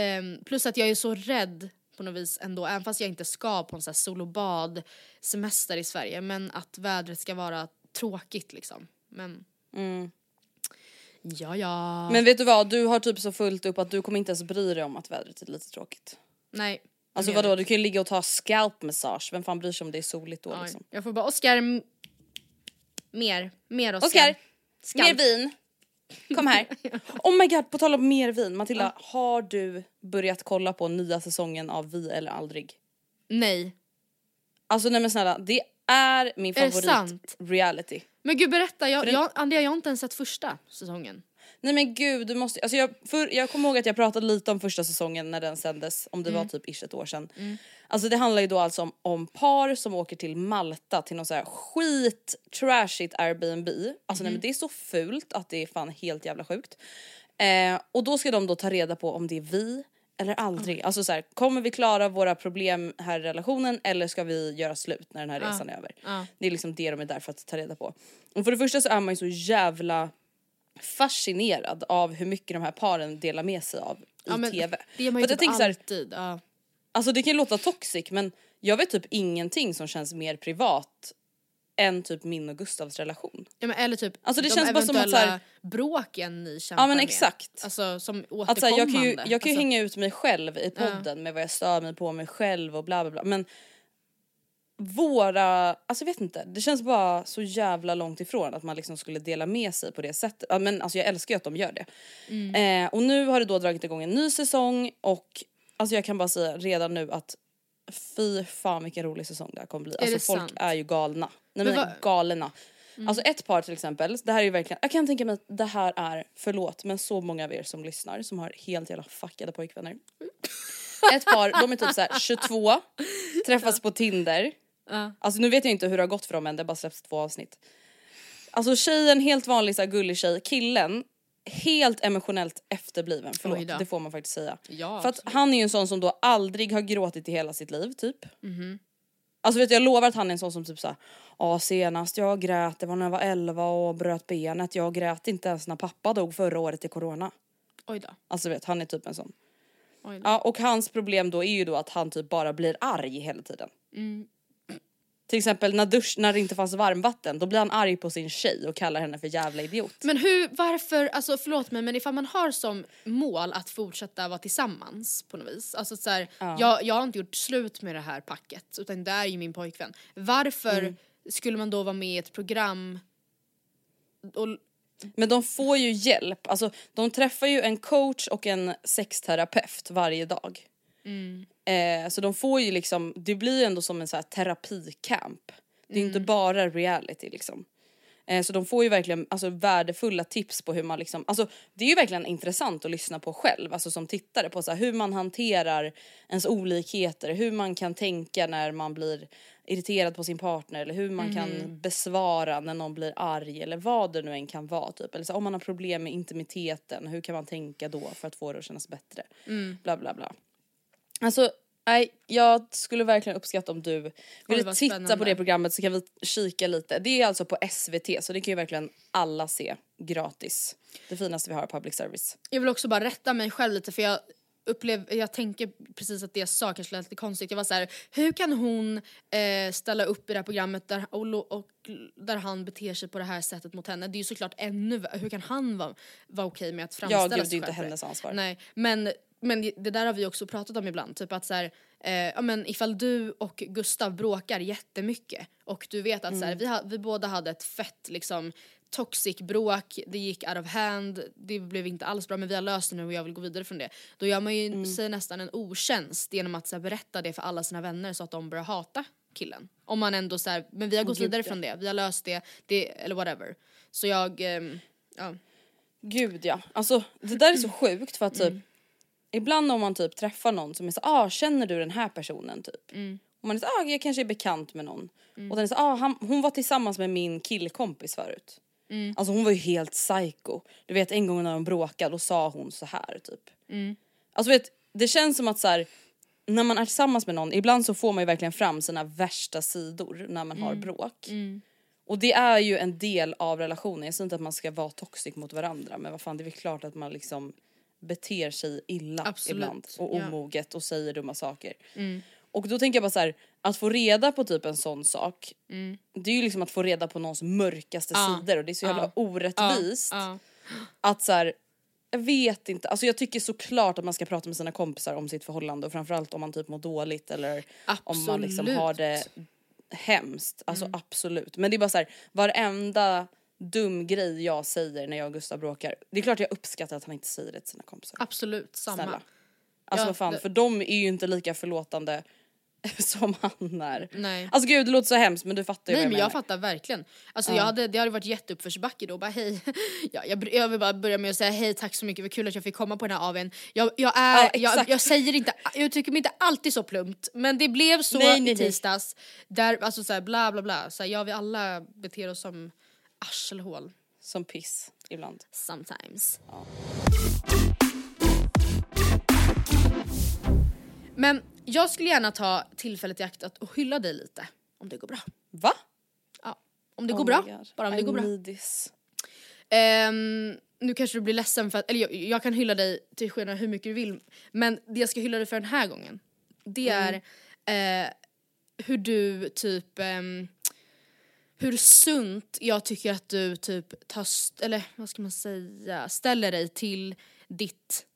ehm, plus att jag är så rädd på något vis ändå, även fast jag inte ska på en sån här solobad semester i Sverige. Men att vädret ska vara tråkigt liksom. Men ja ja. Men vet du vad, du har typ så fullt upp att du kommer inte ens bry dig om att vädret är lite tråkigt. Nej. Alltså vadå, du kan ju ligga och ta scalp massage, vem fan bryr sig om det är soligt då Ja, liksom? Jag får bara Oskar, m- mer, mer Oskar. Oskar, Skalp. mer vin. Kom här. Oh my god, på tal om mer vin. Matilda, har du börjat kolla på nya säsongen av Vi eller aldrig? Nej. Alltså nej men snälla, det är min Är det favorit sant? reality. Men gud berätta, jag, jag, Andrea jag har inte ens sett första säsongen. Nej men gud, du måste, alltså jag, för, jag kommer ihåg att jag pratade lite om första säsongen när den sändes, om det var typ ish ett år sedan. Alltså det handlar ju då alltså om, om par som åker till Malta till någon så här skit trashigt Airbnb. Alltså nej men det är så fult att det är fan helt jävla sjukt. Eh, och då ska de då ta reda på om det är vi eller aldrig. Alltså så här, kommer vi klara våra problem här i relationen eller ska vi göra slut när den här resan är över? Det är liksom det de är där för att ta reda på. Och för det första så är man ju så jävla fascinerad av hur mycket de här paren delar med sig av i men TV. Det är man ju typ tänker här, alltid. Ja. Alltså det kan ju låta toxic men jag vet typ ingenting som känns mer privat än typ min och Gustavs relation. Ja, men eller typ Alltså, det de känns bara som att så här- bråken ni kämpar Ja men med. exakt. Alltså som återkommande. Alltså, jag kan ju, jag kan ju Alltså, hänga ut mig själv i podden med vad jag stör mig på mig själv och bla bla bla men våra, alltså jag vet inte, det känns bara så jävla långt ifrån att man liksom skulle dela med sig på det sättet. Ja, men alltså jag älskar ju att de gör det. Mm. Eh, och nu har det då dragit igång en ny säsong och alltså jag kan bara säga redan nu att fy fan vilken rolig säsong det här kommer bli. Är Alltså folk sant? är ju galna. Nej Men men, vad- Mm. galna. Alltså ett par till exempel, det här är ju verkligen, jag kan tänka mig att det här är, förlåt men så många av er som lyssnar som har helt jävla fuckade pojkvänner. Ett par, de är typ såhär 22, träffas på Tinder. Ja. Alltså nu vet jag inte hur det har gått för dem än, det har bara släppts två avsnitt. Alltså tjejen, helt vanlig så här, gullig tjej, killen helt emotionellt efterbliven, förlåt det får man faktiskt säga. Ja, För att han är ju en sån som då aldrig har gråtit i hela sitt liv typ. Mhm. Alltså vet du, jag lovar att han är en sån som typ såhär, ja senast jag grät det var när jag var 11 och bröt benet, jag grät inte ens när pappa dog förra året i corona. Oj då. Alltså vet, han är typ en sån. Ja och hans problem då är ju då att han typ bara blir arg hela tiden. Mm. Till exempel när, dusch, när det inte fanns varmvatten då blir han arg på sin tjej och kallar henne för jävla idiot. Men hur, varför, alltså förlåt mig men ifall man har som mål att fortsätta vara tillsammans på något vis. Alltså så här, jag, jag har inte gjort slut med det här packet utan det är ju min pojkvän. Varför Mm. skulle man då vara med i ett program och Men de får ju hjälp, alltså de träffar ju en coach och en sexterapeut varje dag. Eh, så de får ju liksom, det blir ju ändå som en så här terapicamp. Det är ju inte bara reality liksom. Eh, så de får ju verkligen alltså, värdefulla tips på hur man liksom, alltså det är ju verkligen intressant att lyssna på själv, alltså som tittare på så här, hur man hanterar ens olikheter, hur man kan tänka när man blir irriterad på sin partner eller hur man kan besvara när någon blir arg eller vad det nu än kan vara typ. Eller så, om man har problem med intimiteten, hur kan man tänka då för att få det att kännas bättre? Bla bla bla. Alltså nej, jag skulle verkligen uppskatta om du ville titta på det programmet så kan vi kika lite. Det är alltså på SVT så det kan ju verkligen alla se. gratis. Det finaste vi har är public service. Jag vill också bara rätta mig själv lite för jag upplev, jag tänker precis att det jag sa kanske lät lite konstigt. Jag var så här, hur kan hon eh, ställa upp i det här programmet där, och, och där han beter sig på det här sättet mot henne? Det är ju såklart ännu Hur kan han vara vara okej med att framställa Ja det är sig inte själv på det? hennes ansvar. Nej, men, men det- där har vi också pratat om ibland. Typ att så här, eh, ja, men ifall du och Gustav bråkar jättemycket och du vet att så Mm. här, vi, ha, vi båda hade ett fett liksom toxic bråk, det gick out of hand, det blev inte alls bra men vi har löst det nu och jag vill gå vidare från det. Då gör man ju Mm. sig nästan en otjänst genom att så här, berätta det för alla sina vänner så att de börjar hata killen. Om man ändå så här, men vi har gått Gud, vidare ja. från det, vi har löst det, det eller whatever. Så jag, ehm, ja. Gud ja. Alltså det där är så sjukt för att typ ibland om man typ träffar någon som är så ah känner du den här personen typ? Och man är så ah jag kanske är bekant med någon. Och den är så ah han, hon var tillsammans med min killkompis förut. Alltså hon var ju helt psycho. Du vet en gång när de bråkade då sa hon så här typ. Alltså vet det känns som att så här, när man är tillsammans med någon ibland så får man ju verkligen fram sina värsta sidor när man har bråk. Och det är ju en del av relationen. Jag säger inte att man ska vara toxic mot varandra men vad fan det är väl klart att man liksom beter sig illa Absolut, ibland och ja. omoget och säger dumma saker. Och då tänker jag bara så här, att få reda på typ en sån sak det är ju liksom att få reda på någons mörkaste Ja, sidor och det är så jävla ja, orättvist Ja, att så här, jag vet inte, alltså jag tycker såklart att man ska prata med sina kompisar om sitt förhållande och framförallt om man typ mår dåligt eller om man liksom Absolut. har det hemskt, alltså absolut. Men det är bara så här, varenda dum grej jag säger när jag och Gustav bråkar, det är klart jag uppskattar att han inte säger det till sina kompisar. absolut, samma. Snälla. Alltså Ja, fan, det- för de är ju inte lika förlåtande som han är. Nej. Alltså gud det låter så hemskt men du fattar ju Nej vad men jag jag menar. fattar verkligen. Alltså jag hade, det hade varit jätteuppförsbacke då bara hej. Ja, jag, br- jag vill bara börja med att säga hej tack så mycket, vad kul att jag fick komma på den här AWn. Jag, jag, är, Ja, jag, jag säger inte, jag uttrycker mig inte alltid så plumpt men det blev så Nej, nej, i nej. tisdags. Där, alltså såhär bla bla bla, så här, jag vi alla beter oss som arselhål Som piss ibland. sometimes. Men jag skulle gärna ta tillfället i akt att hylla dig lite om det går bra. Va? Ja, om det Oh går bra. God. Bara om det I går bra. Ehm, nu kanske du blir ledsen för att, eller jag, jag kan hylla dig till skillnad hur mycket du vill. Men det jag ska hylla dig för den här gången, det är eh, hur du typ, ehm, hur sunt jag tycker att du typ tar, eller vad ska man säga, ställer dig till ditt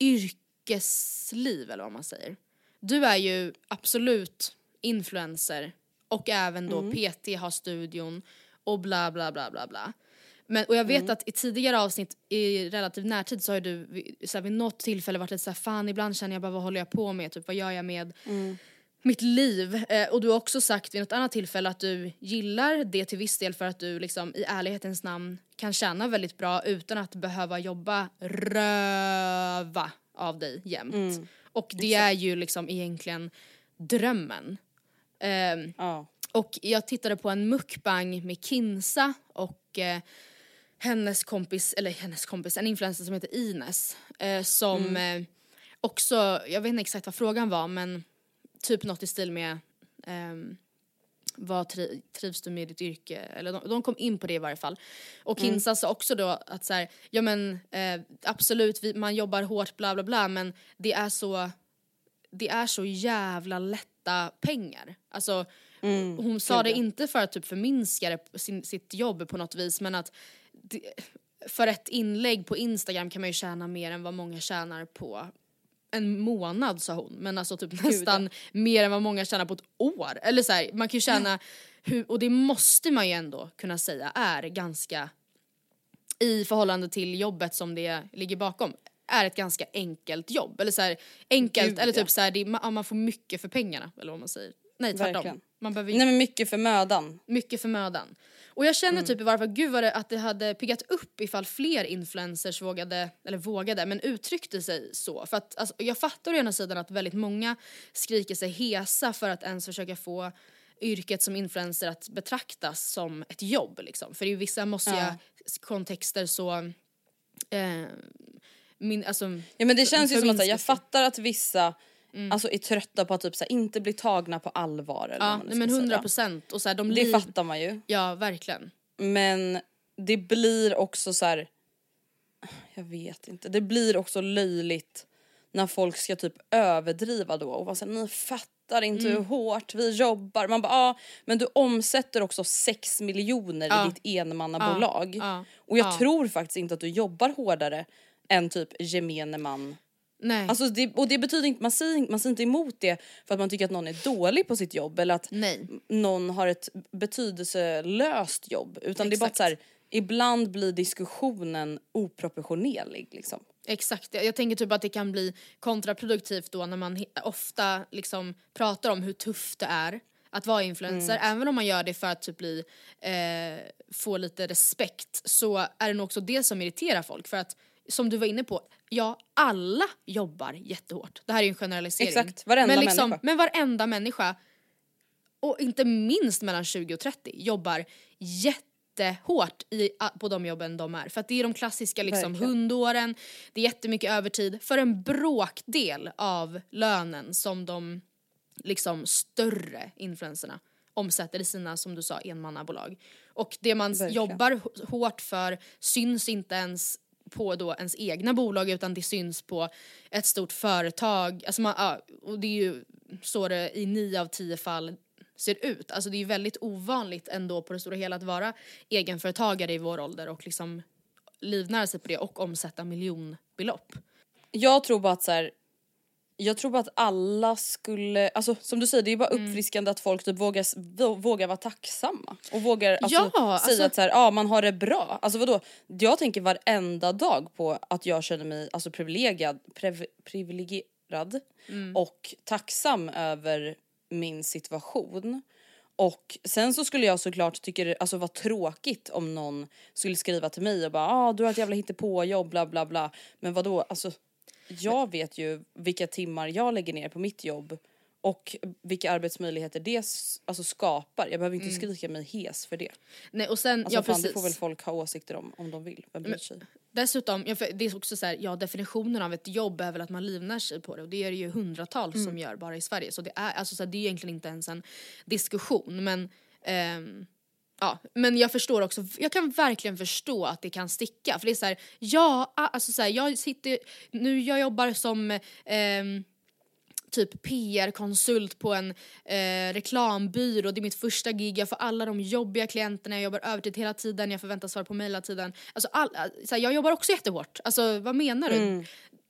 yrkesliv eller vad man säger. Du är ju absolut influencer och även då PT har studion och bla bla bla bla bla. Men, och jag vet att i tidigare avsnitt i relativ närtid så har du så här, vid något tillfälle varit lite såhär fan ibland känner jag bara vad håller jag på med, typ vad gör jag med mitt liv. Eh, och du har också sagt vid något annat tillfälle att du gillar det till viss del för att du liksom i ärlighetens namn kan tjäna väldigt bra utan att behöva jobba röva av dig jämt. och det är ju liksom egentligen drömmen. Ehm, Ja. och jag tittade på en mukbang med Kinsa och eh, hennes kompis, eller hennes kompis, en influencer som heter Ines. Eh, som eh, också, jag vet inte exakt vad frågan var men typ något i stil med ehm, vad tri, trivs du med ditt yrke? Eller de, de kom in på det i varje fall. Och Kinsa sa också då att så här, ja men eh, absolut vi, man jobbar hårt bla bla bla men det är så det är så jävla lätta pengar. Alltså, hon sa det inte för att typ förminska det, sin, sitt jobb på något vis men att det, för ett inlägg på Instagram kan man ju tjäna mer än vad många tjänar på en månad sa hon, men alltså typ nästan mer än vad många tjänar på ett år. Eller så här, man kan ju tjäna, hur, och det måste man ju ändå kunna säga är ganska i förhållande till jobbet som det ligger bakom är ett ganska enkelt jobb. Eller så här, enkelt, Gud, eller typ ja. så här, det, man, man får mycket för pengarna eller vad man säger. Nej tvärtom. Verkligen. Man behöver Nej men mycket för mödan. mycket för mödan. Och jag känner typ i varje fall, gud vad det, att det hade piggat upp ifall fler influencers vågade, eller vågade, men uttryckte sig så. För att alltså, jag fattar å ena sidan att väldigt många skriker sig hesa för att ens försöka få yrket som influencer att betraktas som ett jobb liksom. För i vissa måste kontexter så eh, min, alltså, Ja men det känns ju som att jag fattar att vissa alltså, är trötta på att typ, så här, inte bli tagna på allvar. Eller Ja, nej, men ska 100 säga. procent. Och så här, de Det liv, fattar man ju. Ja, verkligen. Men det blir också så här. Jag vet inte, det blir också löjligt när folk ska typ överdriva då och vara såhär, ni fattar inte Mm. hur hårt vi jobbar. Man bara, ja men du omsätter också 6 miljoner Ja. i ditt enmannabolag. Ja. Och jag Ja. tror faktiskt inte att du jobbar hårdare än typ gemene man. Nej. Alltså det, och det betyder inte, man säger, man säger inte emot det för att man tycker att någon är dålig på sitt jobb eller att Nej. någon har ett betydelselöst jobb. Utan det är bara Exakt. så här, ibland blir diskussionen oproportionerlig liksom. Exakt, jag tänker typ att det kan bli kontraproduktivt då när man ofta liksom pratar om hur tufft det är att vara influencer. Mm. Även om man gör det för att typ bli, eh, få lite respekt så är det nog också det som irriterar folk. För att som du var inne på, ja alla jobbar jättehårt. Det här är ju en generalisering. Exakt, varenda men liksom, människa. Men varenda människa, och inte minst mellan 20 och 30, jobbar jättehårt i, på de jobben de är. För att det är de klassiska liksom, Verkligen. hundåren, det är jättemycket övertid för en bråkdel av lönen som de liksom större influencerna omsätter i sina, som du sa, enmannabolag. Och det man Verkligen. jobbar hårt för syns inte ens på då ens egna bolag utan det syns på ett stort företag. Alltså man, ja, och det är ju så det i nio av tio fall ser ut. Alltså det är ju väldigt ovanligt ändå på det stora hela att vara egenföretagare i vår ålder och liksom livnära sig på det och omsätta miljonbelopp. Jag tror bara att så här, jag tror bara att alla skulle, alltså som du säger det är bara Mm. uppfriskande att folk typ vågar, vågar vara tacksamma. Och vågar alltså, Ja, säga alltså- att så här, ja, man har det bra. Alltså vadå, jag tänker varenda dag på att jag känner mig alltså, privilegierad, prev, privilegierad Mm. och tacksam över min situation. Och sen så skulle jag såklart tycka det alltså, var tråkigt om någon skulle skriva till mig och bara ah, du har ett jävla hittepåjobb bla bla bla. Men vadå alltså jag vet ju vilka timmar jag lägger ner på mitt jobb och vilka arbetsmöjligheter det alltså, skapar. Jag behöver inte skrika mig hes för det. Nej, och sen, Alltså, ja, fan, precis. det får väl folk ha åsikter om om de vill. Vem bryr sig? Dessutom, ja, det är också så här, ja definitionen av ett jobb är väl att man livnär sig på det och det är det ju hundratals Mm. som gör bara i Sverige så det är, alltså, så här, det är egentligen inte ens en diskussion men ehm, Ja, men jag förstår också, jag kan verkligen förstå att det kan sticka för det är så här, ja, alltså så här, jag sitter, nu jag jobbar som ehm, typ PR-konsult på en eh, reklambyrå. Det är mitt första gig, jag får alla de jobbiga klienterna, jag jobbar övertid hela tiden, jag förväntas svara på mejl hela tiden. Alltså, all, så här, jag jobbar också jättehårt. Alltså vad menar du?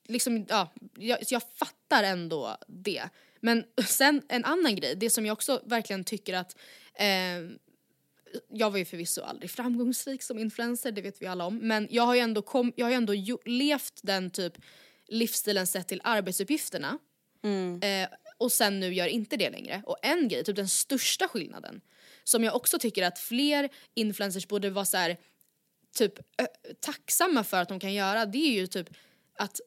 Liksom, ja, jag, jag fattar ändå det. Men sen en annan grej, det som jag också verkligen tycker att eh, jag var ju förvisso aldrig framgångsrik som influencer, det vet vi alla om. Men jag har ju ändå, kom, jag har ändå levt den typ livsstilen sett till arbetsuppgifterna. Eh, och sen nu gör inte det längre. Och en grej, typ den största skillnaden, som jag också tycker att fler influencers borde vara så här, typ ö, tacksamma för att de kan göra, det är ju typ att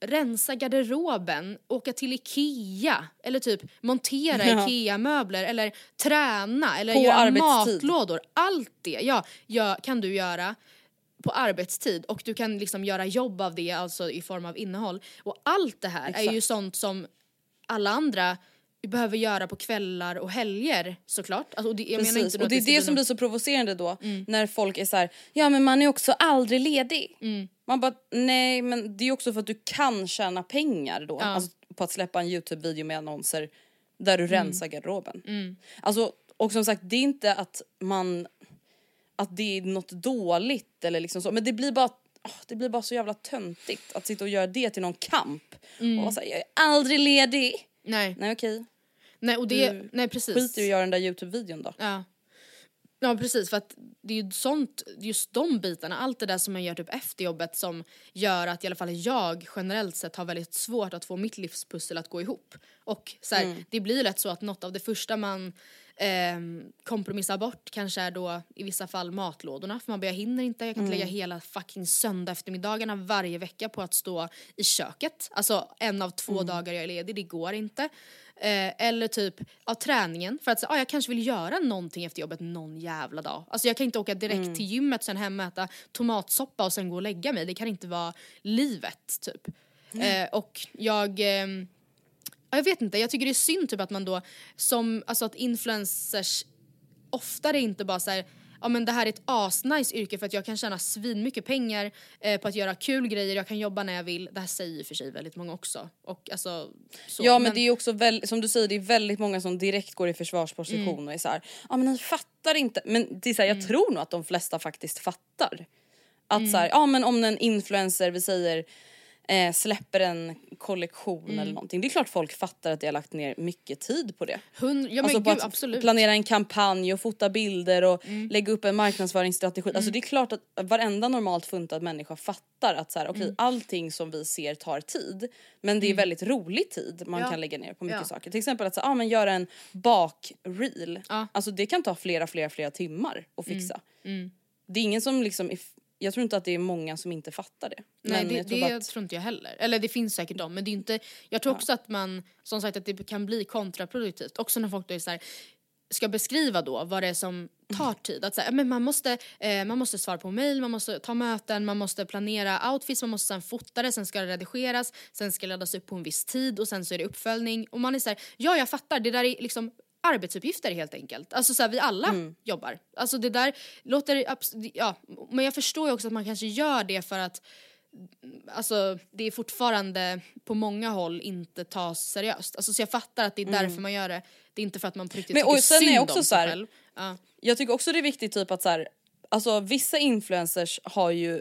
rensa garderoben, åka till Ikea eller typ montera Ja. Ikea-möbler eller träna eller På göra arbetstid. matlådor. Allt det ja, ja, kan du göra på arbetstid och du kan liksom göra jobb av det, alltså i form av innehåll. Och allt det här är ju Exakt. sånt som alla andra behöver göra på kvällar och helger såklart. Alltså, och det, jag menar inte Och det är det bli som blir så provocerande då när folk är så här: ja men man är också aldrig ledig. Man bara nej men det är också för att du kan tjäna pengar då alltså, på att släppa en Youtube-video med annonser där du rensar garderoben. Alltså, och som sagt det är inte att man att det är något dåligt eller liksom så men det blir bara det blir bara så jävla töntigt att sitta och göra det till någon kamp och vara såhär jag är aldrig ledig. Nej, Nej okej, nej, och det, Du nej precis. skit i att göra den där Youtube-videon då. Ja. Ja precis för att det är ju sånt, just de bitarna, allt det där som man gör typ efter jobbet som gör att i alla fall jag generellt sett har väldigt svårt att få mitt livspussel att gå ihop. Och så här, Mm. det blir lätt så att något av det första man ehm, kompromissar bort kanske är då i vissa fall matlådorna för man bara jag hinner inte, jag kan inte Mm. lägga hela fucking söndag eftermiddagarna varje vecka på att stå i köket. Alltså en av två Mm. dagar jag är ledig, det går inte. Eh, eller typ av träningen för att säga, ah, jag kanske vill göra någonting efter jobbet någon jävla dag. Alltså jag kan inte åka direkt Mm. till gymmet sen hem och äta tomatsoppa och sen gå och lägga mig. Det kan inte vara livet typ. Mm. Eh, och jag ehm, jag vet inte, jag tycker det är synd typ att man då som, alltså att influencers oftare inte bara säger ja men det här är ett asnice yrke för att jag kan tjäna svinmycket pengar eh, på att göra kul grejer, jag kan jobba när jag vill. Det här säger och för sig väldigt många också. Och alltså, så. Ja men, det är ju också väl, som du säger det är väldigt många som direkt går i försvarsposition Mm. och är såhär, ja men ni fattar inte. Men det är så här, jag tror nog att de flesta faktiskt fattar. Att Mm. så här, ja men om en influencer, vi säger eh, släpper en kollektion Mm. eller någonting. Det är klart folk fattar att jag har lagt ner mycket tid på det. Hund, ja alltså på gud att absolut. Mm. planera en kampanj och fota bilder och lägga upp en marknadsföringsstrategi. Alltså det är klart att varenda normalt funtad människa fattar att så här, okej Mm. allting som vi ser tar tid. Men det är väldigt rolig tid man Ja. kan lägga ner på mycket Ja. saker. Till exempel att så, ah, men göra en bakreel. Ja. Alltså det kan ta flera flera flera timmar att fixa. Mm. Det är ingen som liksom, jag tror inte att det är många som inte fattar det. Nej det, jag tror det att, tror inte jag heller. Eller det finns säkert de men det är inte, jag tror också att man, som sagt att det kan bli kontraproduktivt. Också när folk då är så här, ska beskriva då vad det är som tar tid. Att säga, men man, måste, eh, man måste svara på mail, man måste ta möten, man måste planera outfits, man måste sen fota det, sen ska det redigeras, sen ska det laddas upp på en viss tid och sen så är det uppföljning. Och man är så här, ja jag fattar, det där är liksom arbetsuppgifter helt enkelt. Alltså så här, vi alla jobbar. Alltså det där låter, ja, men jag förstår ju också att man kanske gör det för att alltså det är fortfarande på många håll inte tas seriöst. Alltså så jag fattar att det är därför man gör det. Det är inte för att man på riktigt Men, tycker och sen är synd jag också om så sig själv. Ja. jag tycker också det är viktigt typ att så här, alltså vissa influencers har ju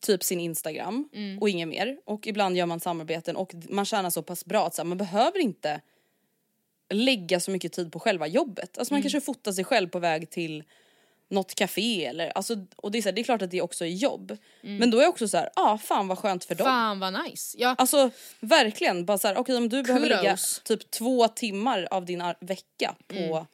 typ sin Instagram Mm. och inget mer och ibland gör man samarbeten och man tjänar så pass bra att så här, man behöver inte lägga så mycket tid på själva jobbet. Alltså Mm. man kanske fotar sig själv på väg till något café eller alltså och det är, så här, det är klart att det också är jobb. Men då är jag också så här, ja ah, fan vad skönt för dem. Mm. Fan vad nice. Ja, Alltså verkligen bara så här, okej om du behöver lägga Kudos. typ två timmar av din vecka på Mm.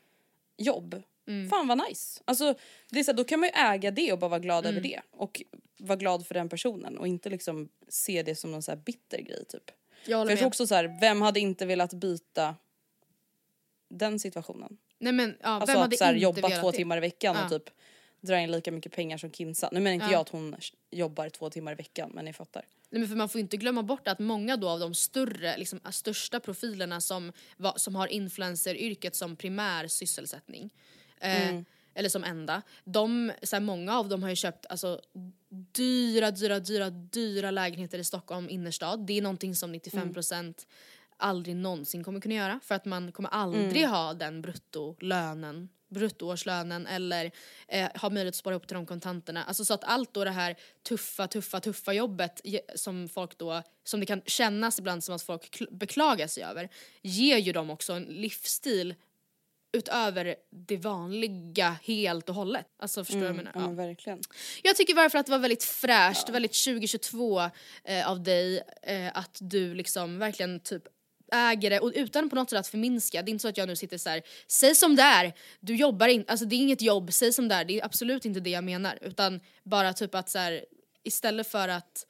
jobb. Fan vad nice. Alltså det är så här, då kan man ju äga det och bara vara glad Mm. över det. Och vara glad för den personen och inte liksom se det som någon så här bitter grej typ. jag För jag tror också så här, vem hade inte velat byta den situationen? Nej men ja, Alltså att så här, jobba två det? timmar i veckan Ja. och typ dra in lika mycket pengar som Kinsa. Nu menar inte Ja. jag att hon jobbar två timmar i veckan men ni fattar. Nej, men för man får inte glömma bort att många då av de större, liksom, äh, största profilerna som, som har influenceryrket som primär sysselsättning eh, Mm. eller som enda, de, så här, många av dem har ju köpt alltså, dyra, dyra, dyra, dyra lägenheter i Stockholm innerstad. Det är någonting som 95% aldrig någonsin kommer kunna göra för att man kommer aldrig ha den bruttolönen bruttoårslönen eller eh, ha möjlighet att spara ihop till de kontanterna. Alltså så att allt då det här tuffa, tuffa, tuffa jobbet som folk då, som det kan kännas ibland som att folk kl- beklagar sig över, ger ju dem också en livsstil utöver det vanliga helt och hållet. Alltså förstår du vad jag menar? Ja, Ja. verkligen. Jag tycker varför att det var väldigt fräscht, väldigt 2022 eh, av dig eh, att du liksom verkligen typ äger det och utan på något sätt att förminska. Det är inte så att jag nu sitter så här, säg som det är, du jobbar inte, alltså det är inget jobb, säg som det är. Det är absolut inte det jag menar utan bara typ att så här, istället för att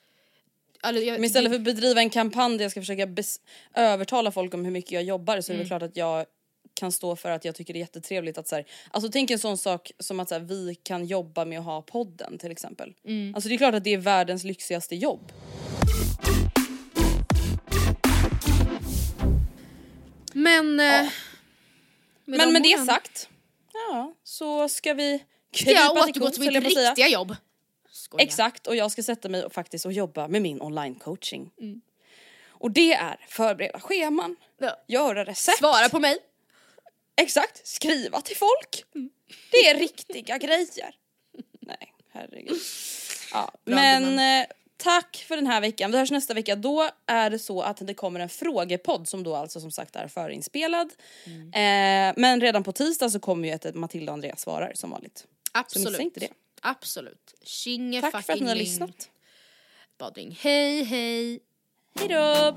alltså, jag, Men istället för att bedriva en kampanj där jag ska försöka övertala folk om hur mycket jag jobbar så är det väl klart att jag kan stå för att jag tycker det är jättetrevligt att så här, alltså tänk en sån sak som att så här, vi kan jobba med att ha podden till exempel. Alltså det är klart att det är världens lyxigaste jobb. Men... eh, med Men de med det sagt, ja så ska vi ska jag krypa till återgå till mitt att säga. riktiga jobb. Skojar. Exakt och jag ska sätta mig och faktiskt och jobba med min online coaching. Mm. Och det är förbereda scheman, Ja. göra recept. Svara på mig. Exakt, skriva till folk. Mm. Det är riktiga grejer. Nej, herregud. Ja, men eh, tack för den här veckan. Vi hörs nästa vecka. Då är det så att det kommer en frågepodd som då alltså som sagt är förinspelad. Mm. Eh, men redan på tisdag så kommer ju ett Matilda och Andreas svarar som vanligt. Absolut. missa inte det. Absolut. Tack för att ni har lyssnat. Badring. Hej hej. Hej då!